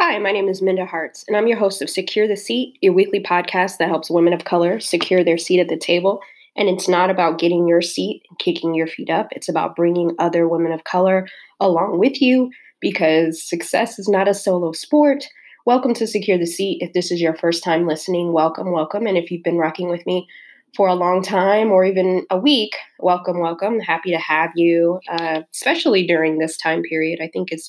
Hi, my name is Minda Harts, and I'm your host of Secure the Seat, your weekly podcast that helps women of color secure their seat at the table. And it's not about getting your seat and kicking your feet up, it's about bringing other women of color along with you because success is not a solo sport. Welcome to Secure the Seat. If this is your first time listening, welcome, welcome. And if you've been rocking with me for a long time or even a week, welcome, welcome. Happy to have you, uh, especially during this time period. I think it's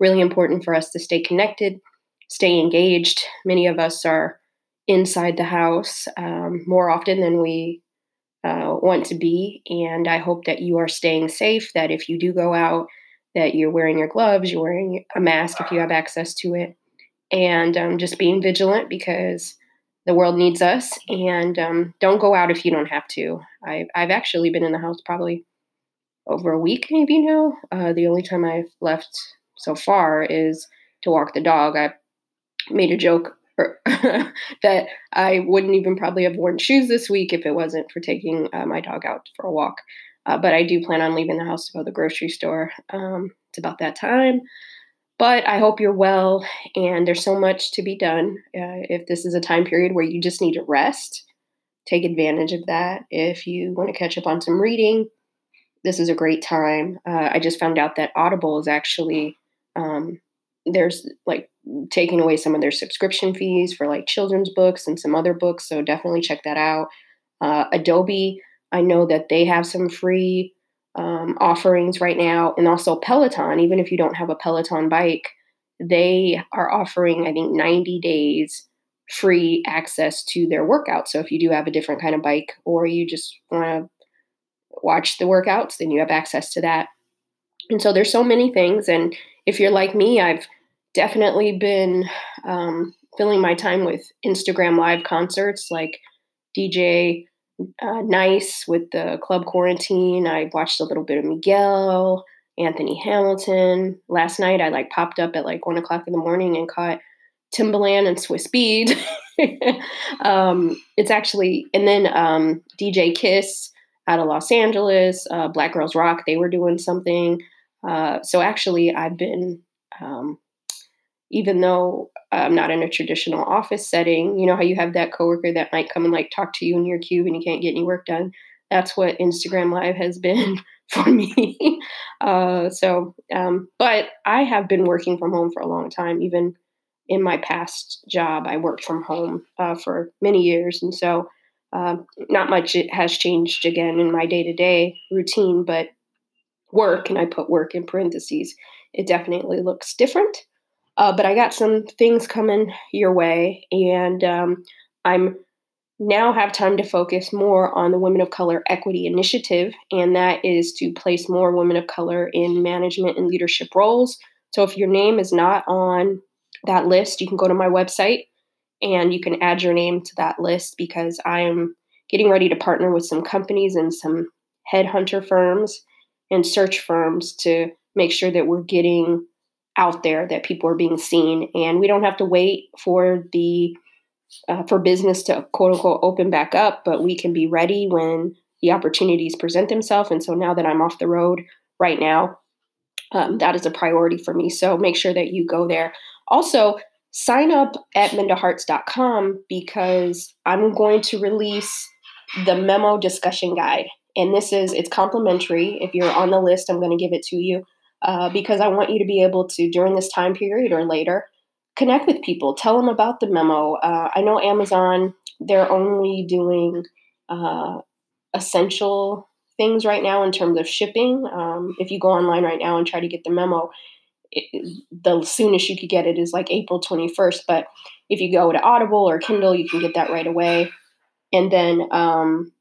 really important for us to stay connected, stay engaged. Many of us are inside the house um, more often than we uh, want to be. And I hope that you are staying safe, that if you do go out, that you're wearing your gloves, you're wearing a mask if you have access to it, and um, just being vigilant because the world needs us. And um, don't go out if you don't have to. I, I've actually been in the house probably over a week, maybe now. Uh, the only time I've left so far is to walk the dog. I made a joke that I wouldn't even probably have worn shoes this week if it wasn't for taking uh, my dog out for a walk. Uh, but I do plan on leaving the house to go to the grocery store. Um, it's about that time. But I hope you're well, and there's so much to be done. Uh, if this is a time period where you just need to rest, take advantage of that. If you want to catch up on some reading, this is a great time. Uh, I just found out that Audible is actually um, there's like taking away some of their subscription fees for like children's books and some other books. So definitely check that out. Uh, Adobe, I know that they have some free um, offerings right now, and also Peloton. Even if you don't have a Peloton bike, they are offering I think 90 days free access to their workout. So if you do have a different kind of bike or you just want to watch the workouts, then you have access to that. And so there's so many things. And if you're like me, I've definitely been um, filling my time with Instagram live concerts like DJ uh, Nice with the Club Quarantine. I watched a little bit of Miguel, Anthony Hamilton. Last night, I like popped up at like one o'clock in the morning and caught Timbaland and Swizz Beatz. um, it's actually, and then um, DJ Kiss out of Los Angeles, uh, Black Girls Rock, they were doing something. Uh, so actually, I've been, um, even though I'm not in a traditional office setting, you know how you have that coworker that might come and like talk to you in your cube and you can't get any work done. That's what Instagram Live has been for me. uh, so, um, but I have been working from home for a long time. Even in my past job, I worked from home uh, for many years, and so uh, not much has changed again in my day to day routine, but work, and I put work in parentheses, it definitely looks different. Uh, but I got some things coming your way, and um, I'm now have time to focus more on the Women of Color Equity Initiative, and that is to place more women of color in management and leadership roles. So if your name is not on that list, you can go to my website and you can add your name to that list because I am getting ready to partner with some companies and some headhunter firms and search firms to make sure that we're getting out there that people are being seen and we don't have to wait for the uh, for business to quote unquote open back up but we can be ready when the opportunities present themselves and so now that i'm off the road right now um, that is a priority for me so make sure that you go there. Also sign up at mindaharts.com because i'm going to release the memo discussion guide and this is it's complimentary. If you're on the list i'm going to give it to you uh, because i want you to be able to during this time period or later connect with people tell them about the memo. Uh, i know amazon they're only doing uh, essential things right now in terms of shipping. Um, if you go online right now and try to get the memo it, the soonest you could get it is like april 21st but if you go to audible or kindle you can get that right away. And then um,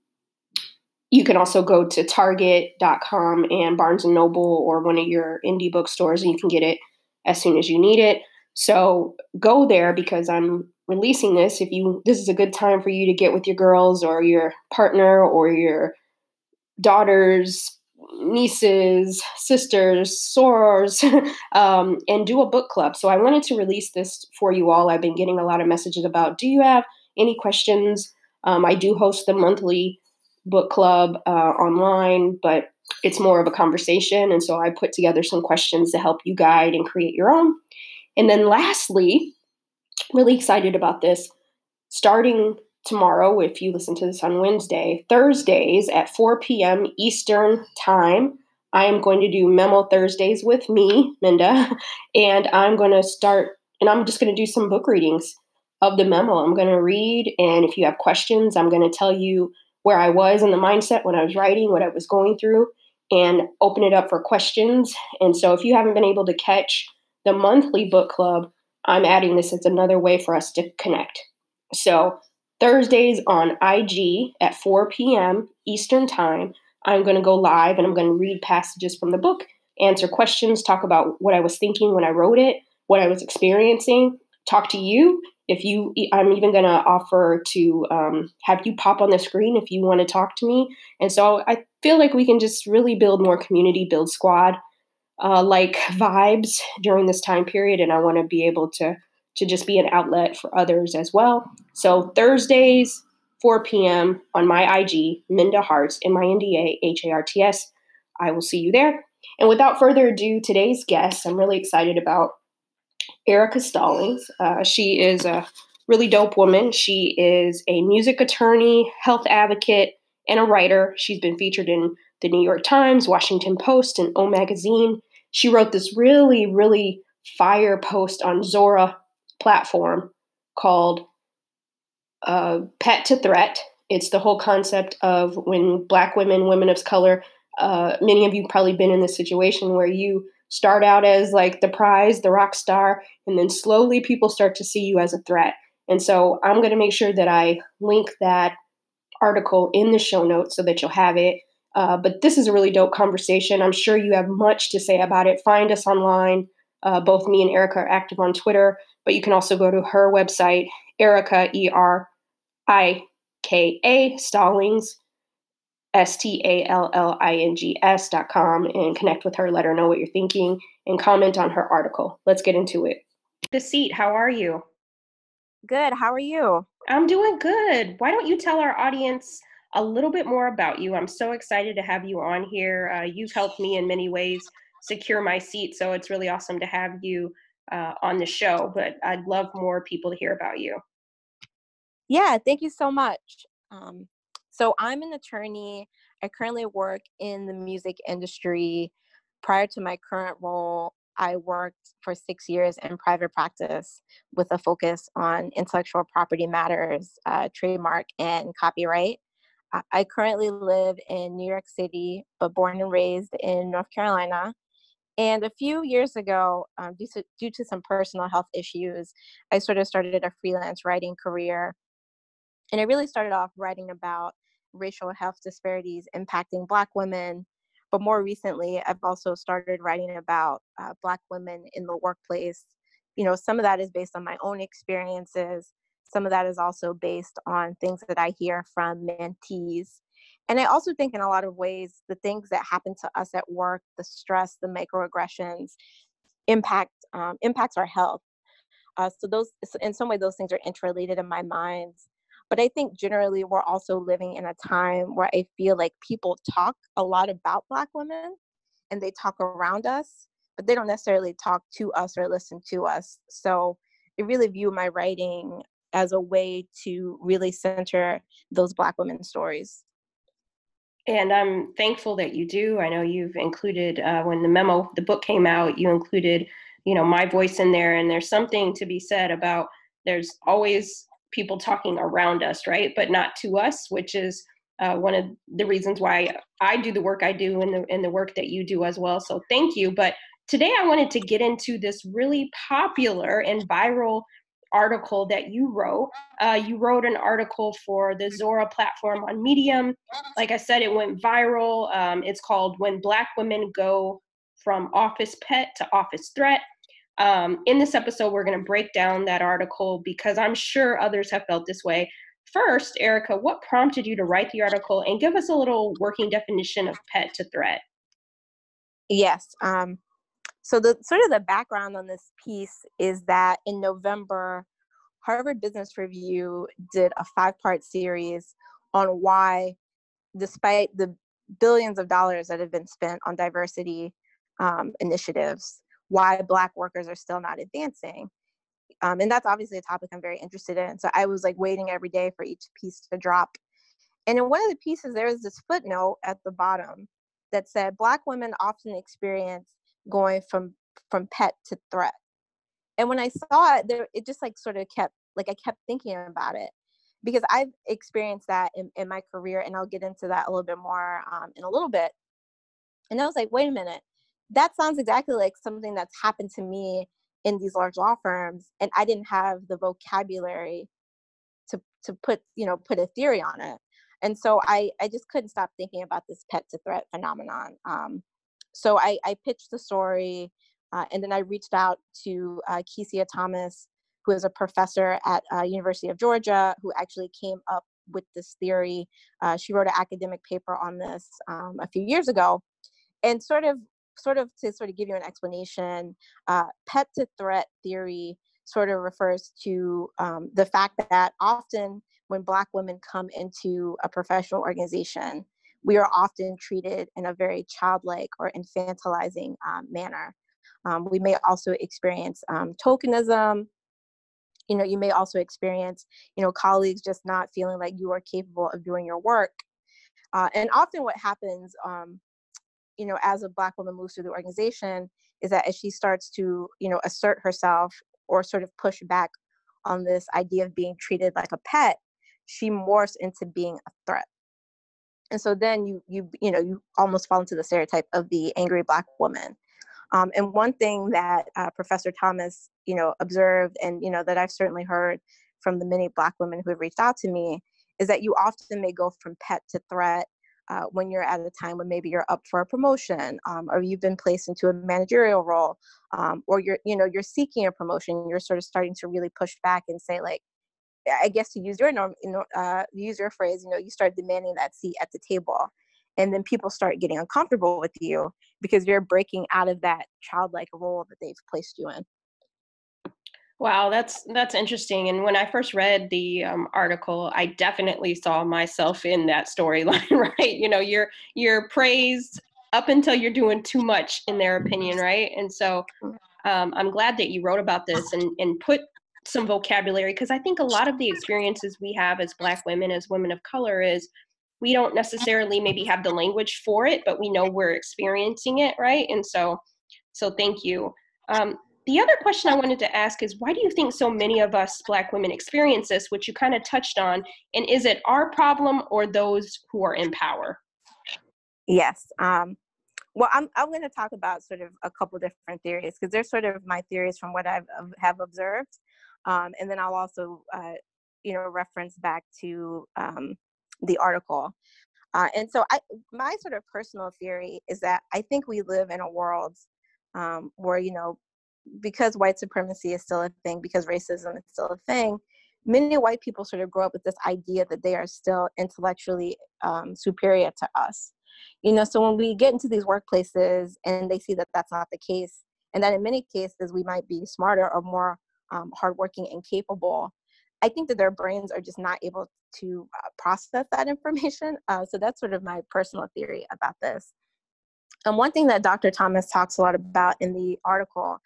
you can also go to target.com and Barnes and Noble or one of your indie bookstores and you can get it as soon as you need it. So go there because I'm releasing this. If you this is a good time for you to get with your girls or your partner or your daughters, nieces, sisters, sorors, um, and do a book club. So I wanted to release this for you all. I've been getting a lot of messages about do you have any questions? Um, I do host the monthly book club uh, online, but it's more of a conversation. And so I put together some questions to help you guide and create your own. And then lastly, really excited about this. Starting tomorrow, if you listen to this on Wednesday, Thursdays at 4 p.m. Eastern Time, I am going to do Memo Thursdays with me, Minda, and I'm going to start, and I'm just going to do some book readings of the memo. I'm going to read, and if you have questions, I'm going to tell you where I was in the mindset when I was writing, what I was going through, and open it up for questions. And so if you haven't been able to catch the monthly book club, I'm adding this as another way for us to connect. So Thursdays on IG at 4 p.m. Eastern Time, I'm going to go live and I'm going to read passages from the book, answer questions, talk about what I was thinking when I wrote it, what I was experiencing, talk to you. If you, I'm even going to offer to um, have you pop on the screen if you want to talk to me. And so I feel like we can just really build more community, build squad uh, like vibes during this time period. And I want to be able to to just be an outlet for others as well. So Thursdays, 4 p.m. on my IG, Minda Harts, M I N D A H A R T S. I will see you there. And without further ado, today's guest, I'm really excited about Erika Stallings. Uh, she is a really dope woman. She is a music attorney, health advocate, and a writer. She's been featured in the New York Times, Washington Post, and O Magazine. She wrote this really, really fire post on Zora platform called uh, Pet to Threat. It's the whole concept of when Black women, women of color, uh, many of you probably been in this situation where you start out as like the prize, the rock star, and then slowly people start to see you as a threat. And so I'm going to make sure that I link that article in the show notes so that you'll have it. Uh, but this is a really dope conversation. I'm sure you have much to say about it. Find us online. Uh, both me and Erika are active on Twitter, but you can also go to her website, Erika, E R I K A, Stallings, S T A L L I N G S dot com, and connect with her, let her know what you're thinking, and comment on her article. Let's get into it. The seat, how are you? Good. How are you? I'm doing good. Why don't you tell our audience a little bit more about you? I'm so excited to have you on here. Uh, you've helped me in many ways secure my seat. So it's really awesome to have you uh, on the show. But I'd love more people to hear about you. Yeah, thank you so much. Um, so I'm an attorney. I currently work in the music industry. Prior to my current role, I worked for six years in private practice with a focus on intellectual property matters, uh, trademark, and copyright. I currently live in New York City, but born and raised in North Carolina. And a few years ago, um, due, to, due to some personal health issues, I sort of started a freelance writing career. And I really started off writing about racial health disparities impacting Black women. But more recently, I've also started writing about uh, Black women in the workplace. You know, some of that is based on my own experiences. Some of that is also based on things that I hear from mentees and i also think in a lot of ways the things that happen to us at work the stress the microaggressions impact um, impacts our health uh, so those in some way those things are interrelated in my mind but i think generally we're also living in a time where i feel like people talk a lot about black women and they talk around us but they don't necessarily talk to us or listen to us so i really view my writing as a way to really center those black women stories and I'm thankful that you do. I know you've included uh, when the memo, the book came out, you included, you know, my voice in there. And there's something to be said about there's always people talking around us, right? But not to us, which is uh, one of the reasons why I do the work I do and the and the work that you do as well. So thank you. But today I wanted to get into this really popular and viral article that you wrote. Uh, you wrote an article for the Zora platform on Medium. Like I said, it went viral. Um, it's called When Black Women Go from Office Pet to Office Threat. Um, in this episode, we're going to break down that article because I'm sure others have felt this way. First, Erika, what prompted you to write the article and give us a little working definition of pet to threat? Yes. Um, so the sort of the background on this piece is that in November, Harvard Business Review did a five-part series on why, despite the billions of dollars that have been spent on diversity um, initiatives, why Black workers are still not advancing. Um, and that's obviously a topic I'm very interested in. So I was like waiting every day for each piece to drop. And in one of the pieces, there was this footnote at the bottom that said Black women often experience going from from pet to threat. And when I saw it, there it just like sort of kept like I kept thinking about it because I've experienced that in, in my career, and I'll get into that a little bit more um, in a little bit. And I was like, wait a minute, that sounds exactly like something that's happened to me in these large law firms, and I didn't have the vocabulary to to put you know put a theory on it. And so I I just couldn't stop thinking about this pet to threat phenomenon. Um, so I, I pitched the story, uh, and then I reached out to uh, Kecia Thomas, who is a professor at uh, University of Georgia, who actually came up with this theory. Uh, she wrote an academic paper on this um, a few years ago, and sort of sort of to sort of give you an explanation, uh, pet to threat theory sort of refers to um, the fact that often when Black women come into a professional organization, we are often treated in a very childlike or infantilizing um, manner. Um, we may also experience um, tokenism. You know, you may also experience, you know, colleagues just not feeling like you are capable of doing your work. Uh, and often what happens, um, you know, as a Black woman moves through the organization is that as she starts to, you know, assert herself or sort of push back on this idea of being treated like a pet, she morphs into being a threat. And so then you you you know you almost fall into the stereotype of the angry black woman. Um, and one thing that uh, professor thomas you know observed and you know that i've certainly heard from the many black women who have reached out to me is that you often may go from pet to threat uh, when you're at a time when maybe you're up for a promotion um, or you've been placed into a managerial role um, or you're you know you're seeking a promotion you're sort of starting to really push back and say like I guess to use your norm, uh, use your phrase, you know, you start demanding that seat at the table, and then people start getting uncomfortable with you because you're breaking out of that childlike role that they've placed you in. Wow, that's that's interesting. And when I first read the um, article, I definitely saw myself in that storyline. Right? You know, you're you're praised up until you're doing too much, in their opinion, right? And so, mm. um, I'm glad that you wrote about this and and put some vocabulary because I think a lot of the experiences we have as Black women, as women of color, is we don't necessarily maybe have the language for it, but we know we're experiencing it, right? And so, so thank you. Um, the other question I wanted to ask is why do you think so many of us Black women experience this, which you kind of touched on? And is it our problem or those who are in power? Yes. Um, well, I'm, I'm going to talk about sort of a couple different theories because they're sort of my theories from what I've have observed. Um, and then I'll also, uh, you know, reference back to um, the article. Uh, and so I, my sort of personal theory is that I think we live in a world um, where, you know, because white supremacy is still a thing, because racism is still a thing, many white people sort of grow up with this idea that they are still intellectually um, superior to us. You know, so when we get into these workplaces and they see that that's not the case, and that in many cases we might be smarter or more um, hardworking and capable, I think that their brains are just not able to uh, process that information. Uh, so that's sort of my personal theory about this. And one thing that Dr. Thomas talks a lot about in the article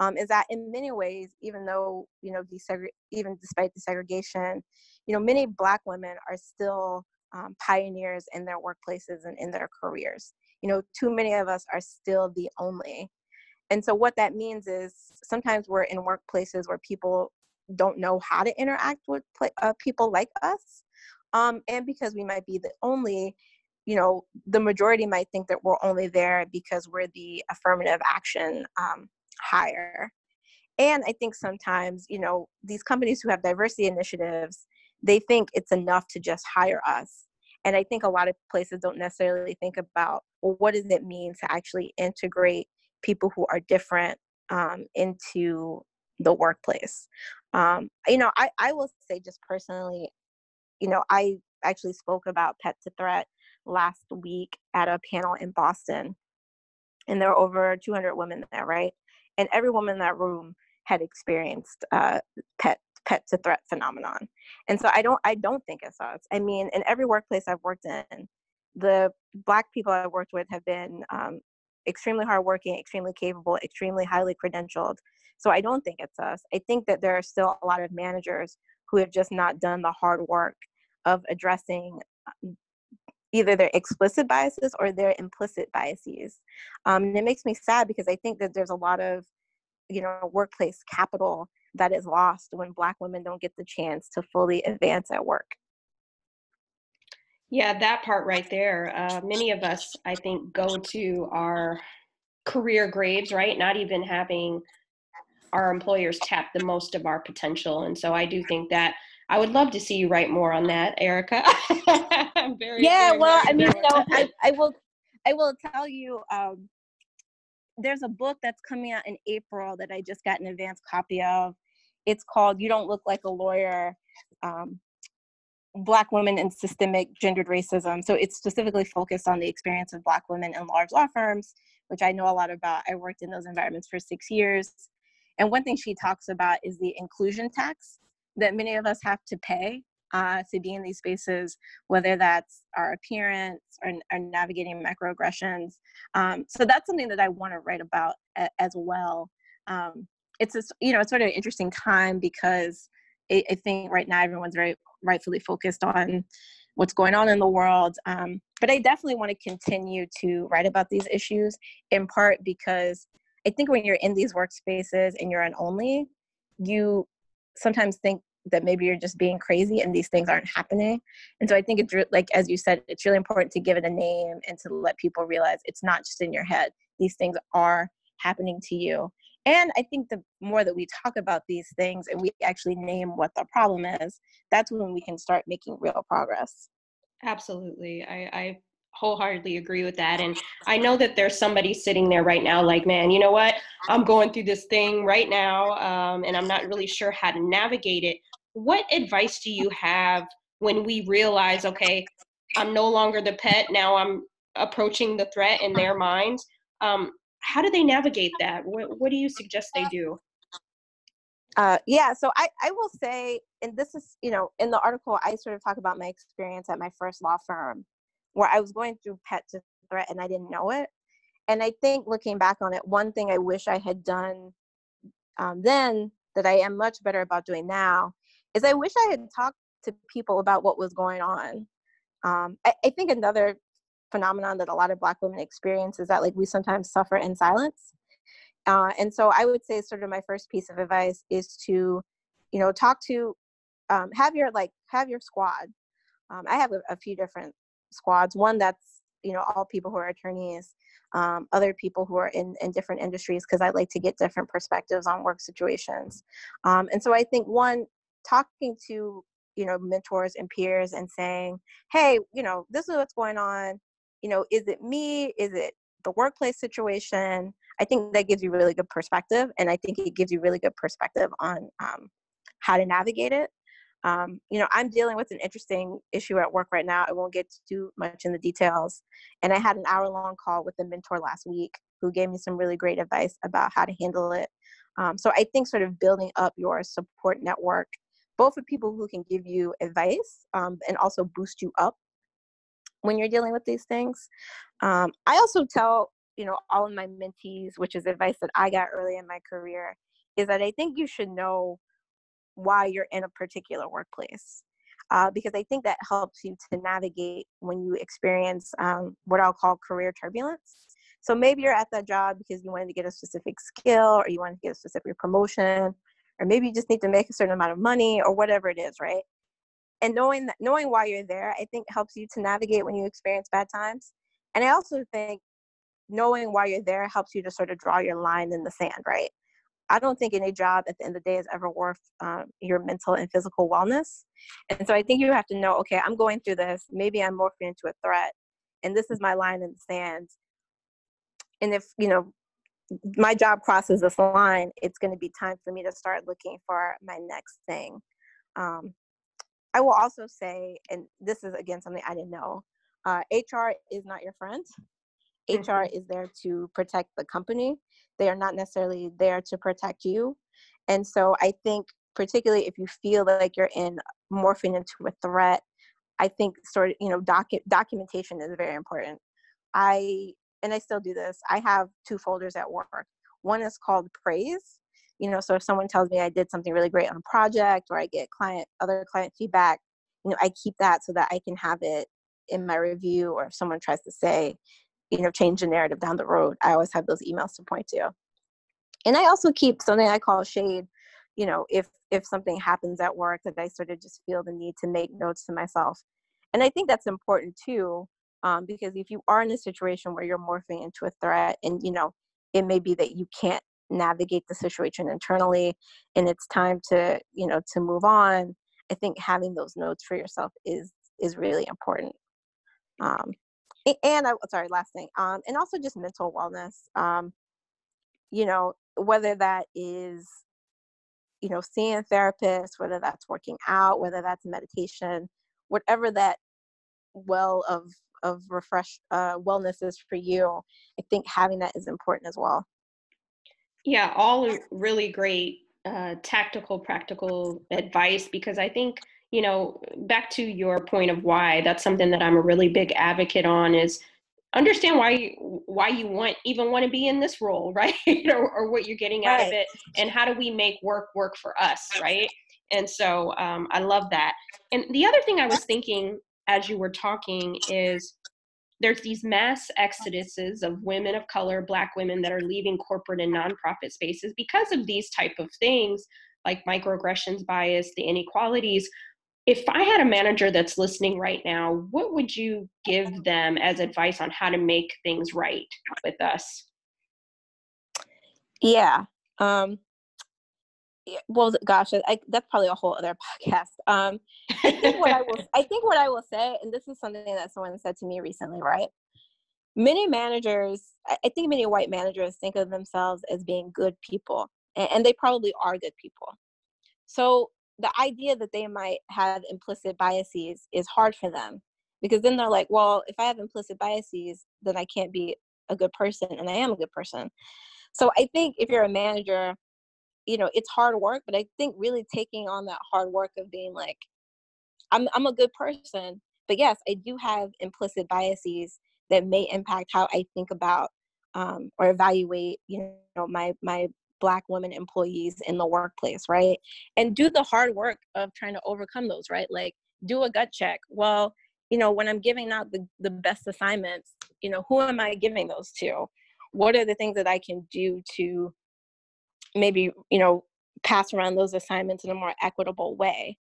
um, is that in many ways, even though you know even despite desegregation, you know many Black women are still um, pioneers in their workplaces and in their careers. You know, too many of us are still the only and so what that means is sometimes we're in workplaces where people don't know how to interact with uh, people like us um, and because we might be the only you know the majority might think that we're only there because we're the affirmative action um, hire and i think sometimes you know these companies who have diversity initiatives they think it's enough to just hire us and i think a lot of places don't necessarily think about well what does it mean to actually integrate people who are different um, into the workplace. Um, you know, I, I will say just personally, you know, I actually spoke about Pet to Threat last week at a panel in Boston, and there were over 200 women there, right? And every woman in that room had experienced uh, pet pet to threat phenomenon. And so I don't I don't think it's us. I mean, in every workplace I've worked in, the black people I've worked with have been um, extremely hardworking, extremely capable, extremely highly credentialed. So I don't think it's us. I think that there are still a lot of managers who have just not done the hard work of addressing um, either their explicit biases or their implicit biases. Um, and it makes me sad because I think that there's a lot of, you know, workplace capital that is lost when Black women don't get the chance to fully advance at work. Yeah, that part right there. Uh, many of us, I think, go to our career graves, right? Not even having our employers tap the most of our potential. And so I do think that I would love to see you write more on that, Erika. very, yeah, very, well, I mean, know, I, I will, I will tell you, um, there's a book that's coming out in April that I just got an advance copy of. It's called "You Don't Look Like a Lawyer." Um, Black women and systemic gendered racism. So it's specifically focused on the experience of Black women in large law firms, which I know a lot about. I worked in those environments for six years. And one thing she talks about is the inclusion tax that many of us have to pay uh, to be in these spaces, whether that's our appearance or, or navigating microaggressions. Um, so that's something that I want to write about a, as well. Um, it's a, you know, it's sort of an interesting time because I, I, think right now everyone's very rightfully focused on what's going on in the world. Um, but I definitely want to continue to write about these issues in part because I think when you're in these workspaces and you're an only, you sometimes think that maybe you're just being crazy and these things aren't happening. And so I think it's re- like, as you said, it's really important to give it a name and to let people realize it's not just in your head. These things are happening to you. And I think the more that we talk about these things and we actually name what the problem is, that's when we can start making real progress. Absolutely. I, I wholeheartedly agree with that. And I know that there's somebody sitting there right now, like, man, you know what? I'm going through this thing right now, um, and I'm not really sure how to navigate it. What advice do you have when we realize, okay, I'm no longer the pet, now I'm approaching the threat in their minds? Um, how do they navigate that? What, what do you suggest they do? Uh, yeah, so I, I will say, and this is, you know, in the article, I sort of talk about my experience at my first law firm where I was going through pet to threat and I didn't know it. And I think looking back on it, one thing I wish I had done um, then that I am much better about doing now is I wish I had talked to people about what was going on. Um, I, I think another phenomenon that a lot of Black women experience is that like we sometimes suffer in silence. Uh, and so I would say sort of my first piece of advice is to, you know, talk to, um, have your like have your squad. Um, I have a, a, few different squads. One that's you know all people who are attorneys, um, other people who are in in different industries because I like to get different perspectives on work situations. Um, and so I think one talking to you know mentors and peers and saying, hey, you know this is what's going on. You know, is it me? Is it the workplace situation? I think that gives you really good perspective, and I think it gives you really good perspective on um, how to navigate it um, you know, I'm dealing with an interesting issue at work right now. I won't get too much in the details. And I had an hour long call with a mentor last week who gave me some really great advice about how to handle it. Um, so I think sort of building up your support network, both for people who can give you advice um, and also boost you up when you're dealing with these things. Um, I also tell, you know, all of my mentees, which is advice that I got early in my career, is that I think you should know why you're in a particular workplace. Uh, because I think that helps you to navigate when you experience um, what I'll call career turbulence. So maybe you're at that job because you wanted to get a specific skill or you wanted to get a specific promotion, or maybe you just need to make a certain amount of money or whatever it is, right? And knowing that, knowing why you're there, I think helps you to navigate when you experience bad times. And I also think knowing why you're there helps you to sort of draw your line in the sand, right? I don't think any job at the end of the day is ever worth um, your mental and physical wellness. And so I think you have to know, okay, I'm going through this. Maybe I'm morphing into a threat, and this is my line in the sand. And if you know my job crosses this line, it's going to be time for me to start looking for my next thing. Um, I will also say, and this is again something I didn't know, uh, HR is not your friend. HR mm-hmm. is there to protect the company. They are not necessarily there to protect you. And so I think, particularly if you feel like you're in morphing into a threat, I think sort of, you know, docu- documentation is very important. I and I still do this. I have two folders at work. One is called praise. You know, so if someone tells me I did something really great on a project or I get client other client feedback, you know, I keep that so that I can have it in my review or if someone tries to say, you know, change the narrative down the road, I always have those emails to point to. And I also keep something I call shade, you know, if if something happens at work that I sort of just feel the need to make notes to myself. And I think that's important too, um, because if you are in a situation where you're morphing into a threat and, you know, it may be that you can't navigate the situation internally and it's time to, you know, to move on, I think having those notes for yourself is is really important. Um, and I sorry, last thing, um, and also just mental wellness. Um, you know, whether that is you know seeing a therapist whether that's working out whether that's meditation whatever that well of of refresh uh, wellness is for you i think having that is important as well yeah all really great uh, tactical practical advice because i think you know back to your point of why that's something that i'm a really big advocate on is understand why you, why you want even want to be in this role right? Or, or, what you're getting out of it and how do we make work work for us right? And so um, i love that. And the other thing i was thinking as you were talking is there's these mass exoduses of women of color black women that are leaving corporate and nonprofit spaces because of these type of things like microaggressions bias the inequalities if I had a manager that's listening right now, what would you give them as advice on how to make things right with us? Yeah. Um, well, gosh, I, that's probably a whole other podcast. Um, I think what I will, I think what I will say, and this is something that someone said to me recently, right? Many managers, I think many white managers think of themselves as being good people, and, and they probably are good people. So the idea that they might have implicit biases is hard for them because then they're like, well, if I have implicit biases, then I can't be a good person, and I am a good person. So I think if you're a manager, you know, it's hard work, but I think really taking on that hard work of being like, I'm I'm a good person, but yes, I do have implicit biases that may impact how I think about um, or evaluate, you know, my my black women employees in the workplace right? And do the hard work of trying to overcome those right? Like do a gut check. Well you know when i'm giving out the, the best assignments you know who am i giving those to? What are the things that i can do to maybe you know pass around those assignments in a more equitable way?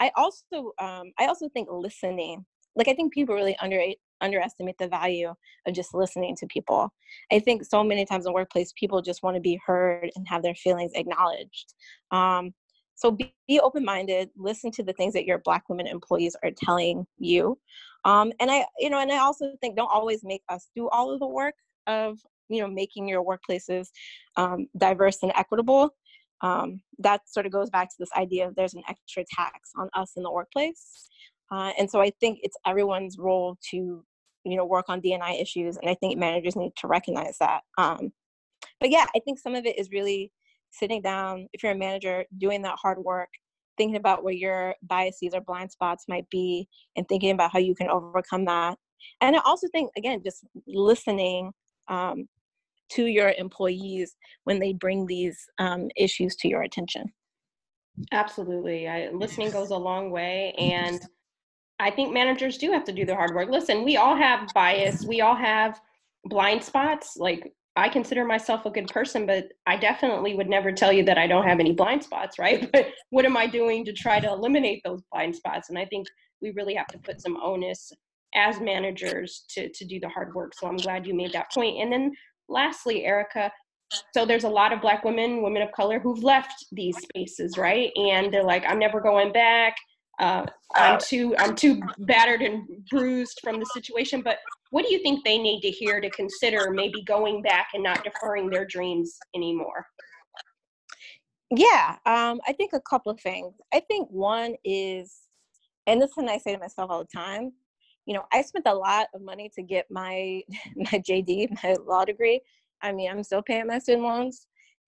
I also um, i also think listening like i think people really under underestimate the value of just listening to people. I think so many times in workplace, people just want to be heard and have their feelings acknowledged. Um, so be, be open-minded. Listen to the things that your Black women employees are telling you. Um, and I, you know, and I also think don't always make us do all of the work of, you know, making your workplaces um, diverse and equitable. Um, that sort of goes back to this idea of there's an extra tax on us in the workplace. Uh, and so I think it's everyone's role to, you know, work on DNI issues. And I think managers need to recognize that. Um, but yeah, I think some of it is really sitting down, if you're a manager, doing that hard work, thinking about where your biases or blind spots might be, and thinking about how you can overcome that. And I also think, again, just listening um, to your employees when they bring these um, issues to your attention. Absolutely. I, listening goes a long way. And I think managers do have to do the hard work. Listen, we all have bias. We all have blind spots. Like I consider myself a good person, but I definitely would never tell you that I don't have any blind spots, right? But what am I doing to try to eliminate those blind spots? And I think we really have to put some onus as managers to to do the hard work. So I'm glad you made that point. And then lastly, Erika, so there's a lot of black women, women of color who've left these spaces, right? And they're like, I'm never going back uh, I'm too I'm too battered and bruised from the situation. But what do you think they need to hear to consider maybe going back and not deferring their dreams anymore? Yeah, um, I think a couple of things. I think one is, and this is something I say to myself all the time. You know, I spent a lot of money to get my my JD, my law degree. I mean, I'm still paying my student loans,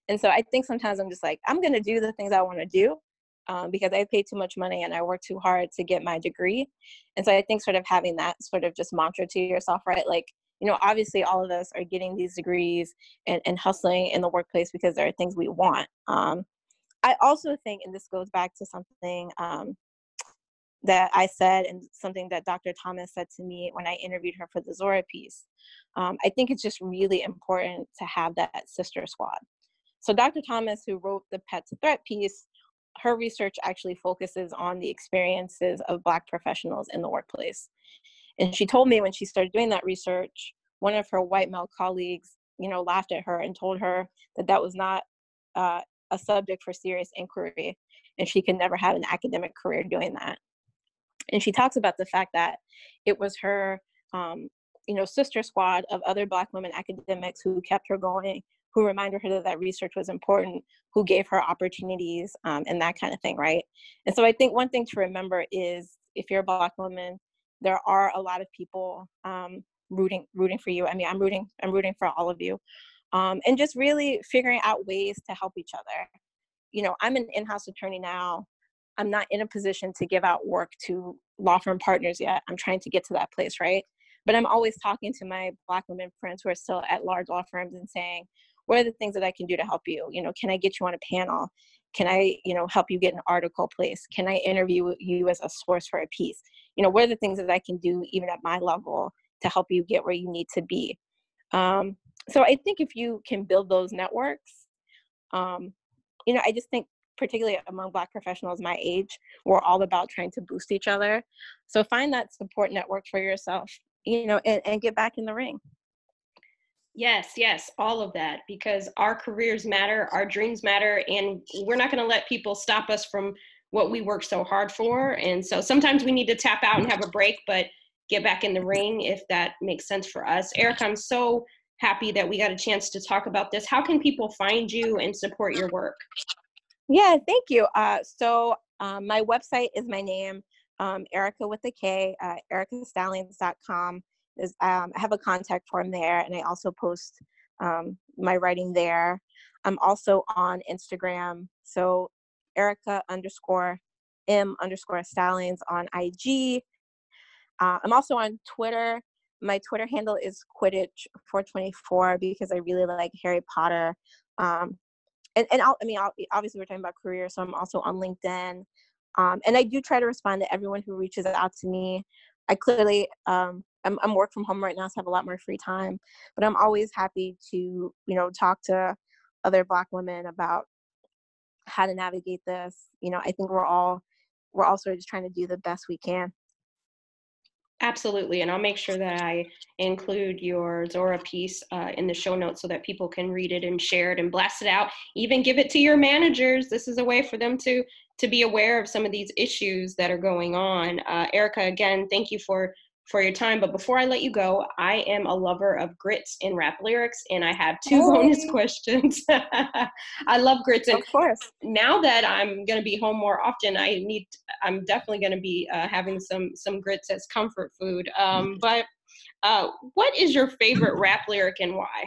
and so I think sometimes I'm just like, I'm gonna do the things I want to do, um, because I paid too much money and I worked too hard to get my degree. And so I think sort of having that sort of just mantra to yourself, right? Like you know, obviously all of us are getting these degrees and, and hustling in the workplace because there are things we want. Um, I also think, and this goes back to something um, that I said and something that Dr. Thomas said to me when I interviewed her for the Zora piece. Um, I think it's just really important to have that sister squad. So Dr. Thomas, who wrote the Pet to Threat piece, her research actually focuses on the experiences of Black professionals in the workplace. And she told me when she started doing that research, one of her white male colleagues, you know, laughed at her and told her that that was not uh, a subject for serious inquiry, and she could never have an academic career doing that. And she talks about the fact that it was her, um, you know, sister squad of other Black women academics who kept her going, who reminded her that that research was important, who gave her opportunities, um, and that kind of thing, right? And so I think one thing to remember is if you're a Black woman, there are a lot of people um, rooting rooting for you. I mean, I'm rooting I'm rooting for all of you, um, and just really figuring out ways to help each other. You know, I'm an in-house attorney now. I'm not in a position to give out work to law firm partners yet. I'm trying to get to that place, right? But I'm always talking to my Black women friends who are still at large law firms and saying, what are the things that I can do to help you? You know, can I get you on a panel? Can I, you know, help you get an article placed? Can I interview you as a source for a piece? You know, what are the things that I can do even at my level to help you get where you need to be? Um, so I think if you can build those networks, um, you know, I just think particularly among black professionals my age we're all about trying to boost each other so find that support network for yourself you know and, and get back in the ring Yes, yes, all of that because our careers matter, our dreams matter, and we're not going to let people stop us from what we work so hard for. And so sometimes we need to tap out and have a break, but get back in the ring if that makes sense for us. Erika, I'm so happy that we got a chance to talk about this. How can people find you and support your work? Yeah, thank you. Uh, so um, my website is my name, um, Erika with a K, uh, erikastallings.com is um, I have a contact form there, and I also post um, my writing there. I'm also on Instagram, so Erika underscore M underscore Stallings on IG. Uh, I'm also on Twitter. My Twitter handle is Quidditch424 because I really like Harry Potter. Um, and and I'll, i mean, I'll, obviously we're talking about career, so I'm also on LinkedIn. Um, and I do try to respond to everyone who reaches out to me. I clearly um, I'm, I'm work from home right now, so I have a lot more free time. But I'm always happy to, you know, talk to other Black women about how to navigate this. You know, I think we're all we're all sort of just trying to do the best we can. Absolutely, and I'll make sure that I include your Zora piece uh, in the show notes so that people can read it and share it and blast it out. Even give it to your managers. This is a way for them to to be aware of some of these issues that are going on. Uh, Erika, again, thank you for for your time. But before I let you go, I am a lover of grits in rap lyrics, and I have two oh. bonus questions. I love grits, and of course, now that I'm going to be home more often, I need. I'm definitely going to be uh, having some some grits as comfort food. Um, but uh, what is your favorite rap lyric and why?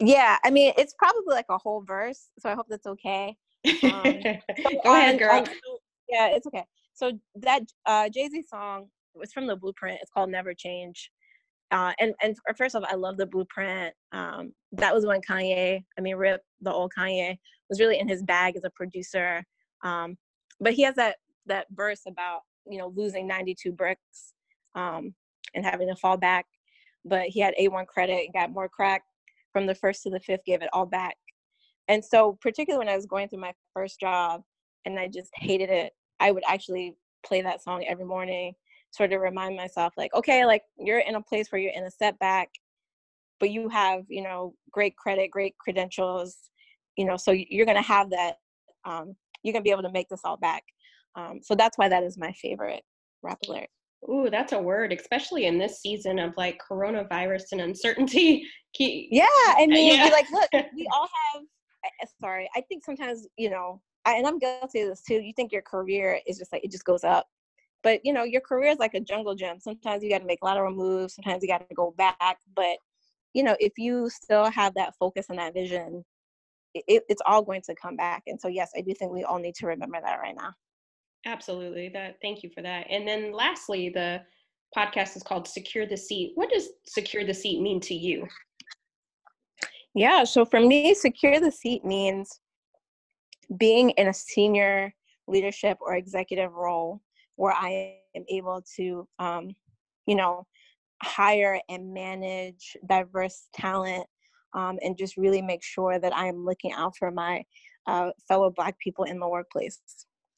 Yeah, I mean, it's probably like a whole verse, so I hope that's okay. Um, Go ahead, girl. yeah, it's okay. So that uh, Jay Z song, it's from the blueprint. It's called Never Change. Uh, and and first off, I love the blueprint. Um, that was when Kanye, I mean, Rip, the old Kanye, was really in his bag as a producer. Um, but he has that that verse about you know losing 92 bricks um, and having to fall back. But he had A1 credit and got more crack from the first to the fifth, gave it all back. And so, particularly when I was going through my first job and I just hated it, I would actually play that song every morning sort of remind myself like okay like you're in a place where you're in a setback but you have you know great credit great credentials you know so you're going to have that um, you're going to be able to make this all back um, so that's why that is my favorite rap lyric Ooh, that's a word, especially in this season of like coronavirus and uncertainty. Yeah, I mean, yeah. like, look, we all have. Sorry, I think sometimes you know, I, and I'm guilty of this too. You think your career is just like it just goes up, but you know, your career is like a jungle gym. Sometimes you got to make lateral moves. Sometimes you got to go back. But you know, if you still have that focus and that vision, it, it's all going to come back. And so, yes, I do think we all need to remember that right now. Absolutely. That. Thank you for that. And then, lastly, the podcast is called Secure the Seat. What does secure the seat mean to you? Yeah, so for me, secure the seat means being in a senior leadership or executive role where I am able to, um, you know, hire and manage diverse talent um, and just really make sure that I am looking out for my uh, fellow Black people in the workplace.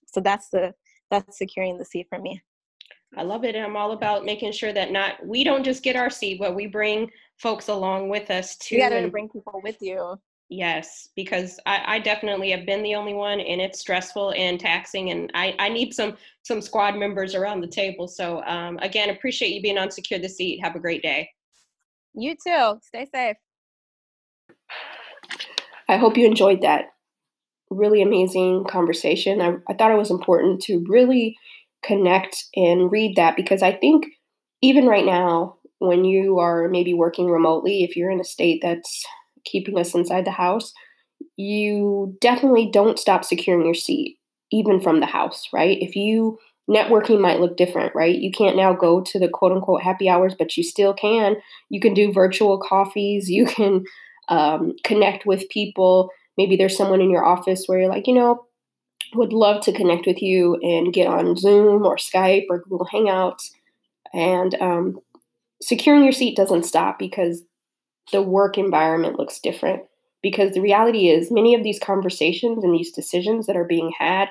So that's the that's securing the seat for me. I love it. And I'm all about making sure that not we don't just get our seat, but we bring folks along with us too. You gotta bring people with you. Yes, because I, I, definitely have been the only one and it's stressful and taxing and I, I need some some squad members around the table. So um, again, appreciate you being on Secure the Seat. Have a great day. You too. Stay safe. I hope you enjoyed that really amazing conversation. I, I thought it was important to really connect and read that because I think even right now, when you are maybe working remotely, if you're in a state that's keeping us inside the house, you definitely don't stop securing your seat, even from the house, right? If you networking might look different, right? You can't now go to the quote unquote happy hours, but you still can. You can do virtual coffees, you can um, connect with people. Maybe there's someone in your office where you're like, you know, would love to connect with you and get on Zoom or Skype or Google Hangouts. And um, securing your seat doesn't stop because the work environment looks different. Because the reality is, many of these conversations and these decisions that are being had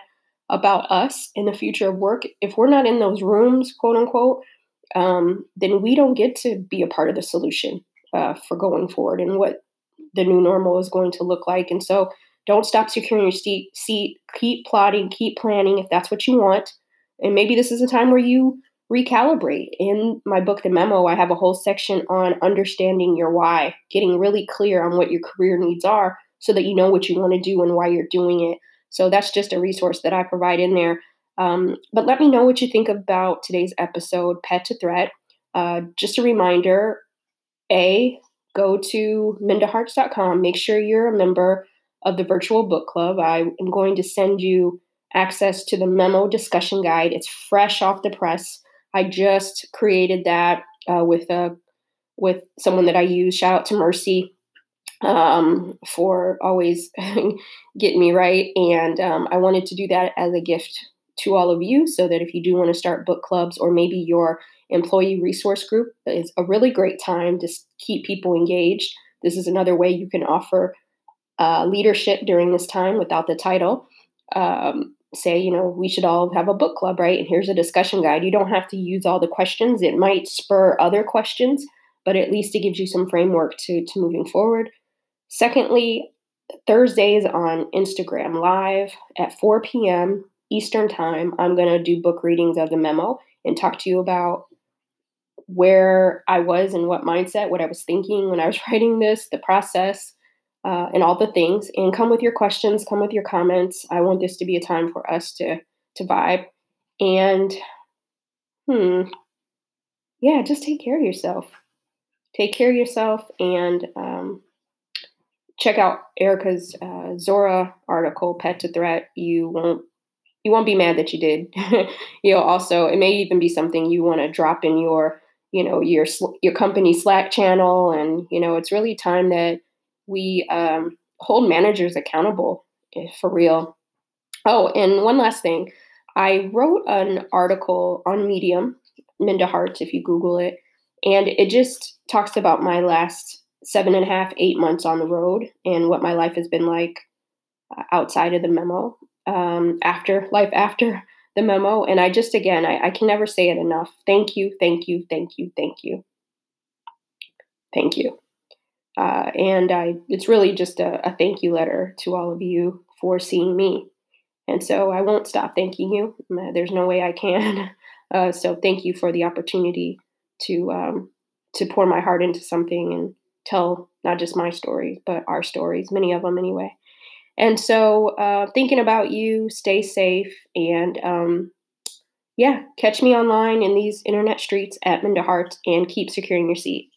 about us in the future of work, if we're not in those rooms, quote unquote, um, then we don't get to be a part of the solution uh, for going forward and what the new normal is going to look like. And so don't stop securing your seat, seat. Keep plotting, keep planning if that's what you want. And maybe this is a time where you recalibrate. In my book, The Memo, I have a whole section on understanding your why, getting really clear on what your career needs are so that you know what you want to do and why you're doing it. So that's just a resource that I provide in there. Um, but let me know what you think about today's episode, Pet to Threat. Uh, just a reminder A, go to mindaharts.com. Make sure you're a member of the virtual book club. I am going to send you access to the memo discussion guide. It's fresh off the press. I just created that uh, with a with someone that I use. Shout out to Mercy um, for always getting me right. And um, I wanted to do that as a gift to all of you so that if you do want to start book clubs or maybe your employee resource group is a really great time to keep people engaged. This is another way you can offer uh, leadership during this time without the title. Um, say, you know, we should all have a book club, right? And here's a discussion guide. You don't have to use all the questions. It might spur other questions, but at least it gives you some framework to, to moving forward. Secondly, Thursdays on Instagram Live at 4 p.m. Eastern Time, I'm going to do book readings of the memo and talk to you about where I was and what mindset, what I was thinking when I was writing this, the process, uh, and all the things. And come with your questions, come with your comments. I want this to be a time for us to to vibe. And hmm, yeah, just take care of yourself. Take care of yourself and um, check out Erika's uh, Zora article, "Pet to Threat." You won't you won't be mad that you did. You'll also it may even be something you want to drop in your you know your your company Slack channel, and you know it's really time that we um, hold managers accountable eh, for real. Oh, and one last thing. I wrote an article on Medium, Minda Harts, if you Google it, and it just talks about my last seven and a half, eight months on the road and what my life has been like uh, outside of the memo, um, after life after the memo. And I just, again, I, I can never say it enough. Thank you, thank you, thank you, thank you. Thank you. Uh, and I, it's really just a, a, thank you letter to all of you for seeing me. And so I won't stop thanking you. There's no way I can. Uh, so thank you for the opportunity to um, to pour my heart into something and tell not just my stories, but our stories, many of them anyway. And so uh, thinking about you, stay safe, and um, yeah, catch me online in these internet streets at Minda Harts and keep securing your seat.